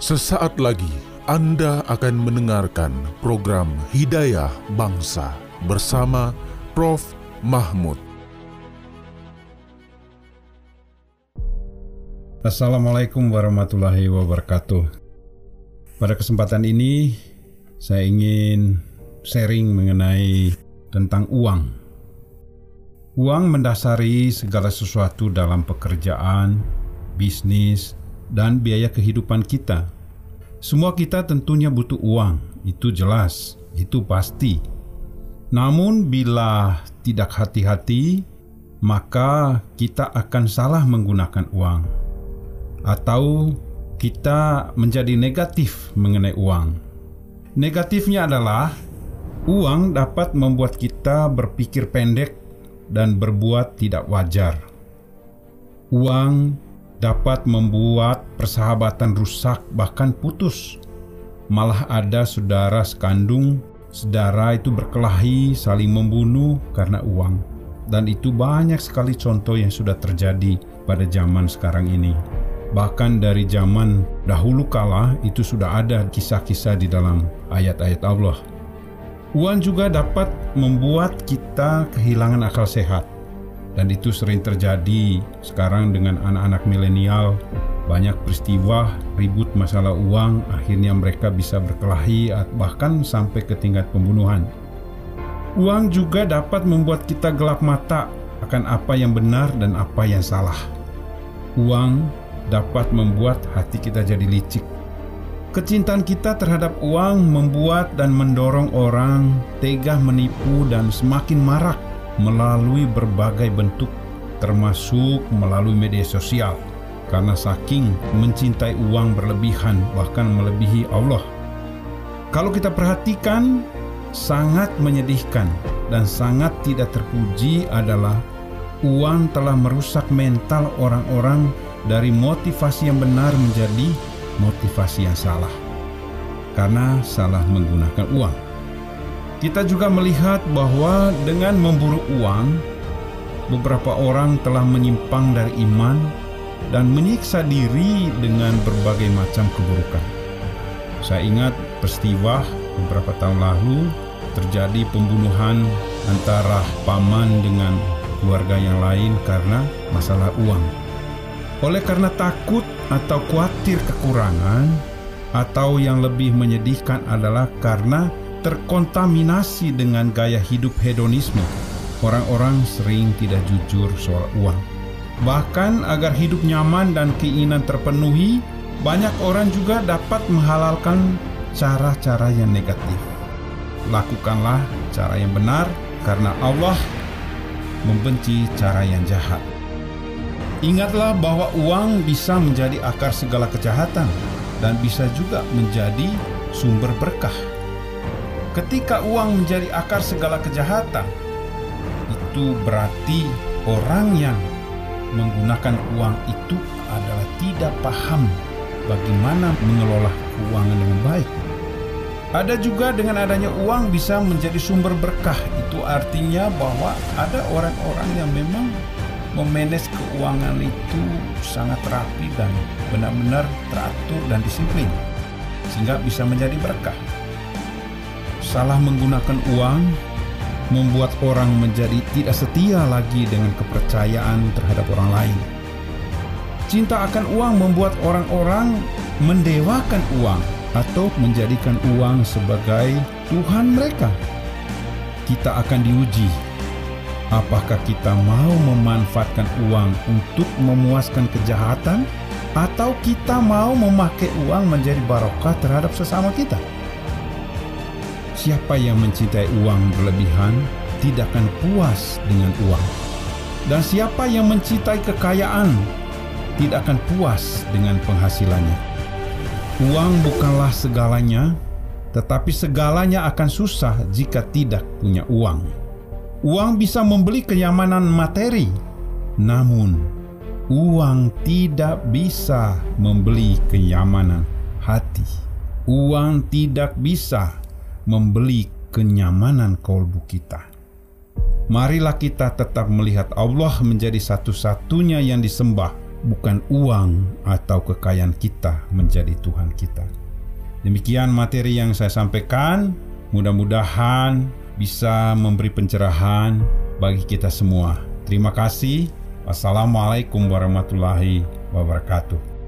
Sesaat lagi Anda akan mendengarkan program Hidayah Bangsa bersama Prof. Mahmud. Assalamualaikum warahmatullahi wabarakatuh. Pada kesempatan ini saya ingin sharing mengenai tentang uang. Uang mendasari segala sesuatu dalam pekerjaan, bisnis, dan biaya kehidupan kita. Semua kita tentunya butuh uang, itu jelas, itu pasti. Namun, bila tidak hati-hati, maka kita akan salah menggunakan uang, atau kita menjadi negatif mengenai uang. Negatifnya adalah uang dapat membuat kita berpikir pendek dan berbuat tidak wajar. Uang dapat membuat persahabatan rusak, bahkan putus. Malah ada saudara sekandung, saudara itu berkelahi, saling membunuh karena uang. Dan itu banyak sekali contoh yang sudah terjadi pada zaman sekarang ini. Bahkan dari zaman dahulu kala itu sudah ada kisah-kisah di dalam ayat-ayat Allah. Uang juga dapat membuat kita kehilangan akal sehat dan itu sering terjadi sekarang dengan anak-anak milenial. Banyak peristiwa ribut masalah uang akhirnya mereka bisa berkelahi bahkan sampai ke tingkat pembunuhan. Uang juga dapat membuat kita gelap mata akan apa yang benar dan apa yang salah. Uang dapat membuat hati kita jadi licik. Kecintaan kita terhadap uang membuat dan mendorong orang tega menipu dan semakin marak melalui berbagai bentuk, termasuk melalui media sosial, karena saking mencintai uang berlebihan, bahkan melebihi Allah. Kalau kita perhatikan, sangat menyedihkan dan sangat tidak terpuji adalah uang telah merusak mental orang-orang dari motivasi yang benar menjadi motivasi yang salah karena salah menggunakan uang. Kita juga melihat bahwa dengan memburu uang, beberapa orang telah menyimpang dari iman dan menyiksa diri dengan berbagai macam keburukan. Saya ingat peristiwa beberapa tahun lalu terjadi pembunuhan antara paman dengan keluarga yang lain karena masalah uang. Oleh karena takut atau khawatir kekurangan, atau yang lebih menyedihkan adalah karena terkontaminasi dengan gaya hidup hedonisme. Orang-orang sering tidak jujur soal uang. Bahkan agar hidup nyaman dan keinginan terpenuhi, banyak orang juga dapat menghalalkan cara-cara yang negatif. Lakukanlah cara yang benar karena Allah membenci cara yang jahat. Ingatlah bahwa uang bisa menjadi akar segala kejahatan dan bisa juga menjadi sumber berkah. Ketika uang menjadi akar segala kejahatan, itu berarti orang yang menggunakan uang itu adalah tidak paham bagaimana mengelola keuangan dengan baik. Ada juga dengan adanya uang bisa menjadi sumber berkah. Itu artinya bahwa ada orang-orang yang memang memanage keuangan itu sangat rapi dan benar-benar teratur dan disiplin sehingga bisa menjadi berkah salah menggunakan uang membuat orang menjadi tidak setia lagi dengan kepercayaan terhadap orang lain. Cinta akan uang membuat orang-orang mendewakan uang atau menjadikan uang sebagai Tuhan mereka. Kita akan diuji apakah kita mau memanfaatkan uang untuk memuaskan kejahatan atau kita mau memakai uang menjadi barokah terhadap sesama kita. Siapa yang mencintai uang berlebihan tidak akan puas dengan uang. Dan siapa yang mencintai kekayaan tidak akan puas dengan penghasilannya. Uang bukanlah segalanya, tetapi segalanya akan susah jika tidak punya uang. Uang bisa membeli kenyamanan materi, namun uang tidak bisa membeli kenyamanan hati. Uang tidak bisa membeli kenyamanan kolbu kita. Marilah kita tetap melihat Allah menjadi satu-satunya yang disembah bukan uang atau kekayaan kita menjadi Tuhan kita. Demikian materi yang saya sampaikan. Mudah-mudahan bisa memberi pencerahan bagi kita semua. Terima kasih. Wassalamualaikum warahmatullahi wabarakatuh.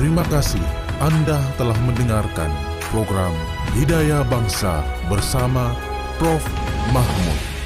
Terima kasih Anda telah mendengarkan program Hidayah Bangsa bersama Prof. Mahmud.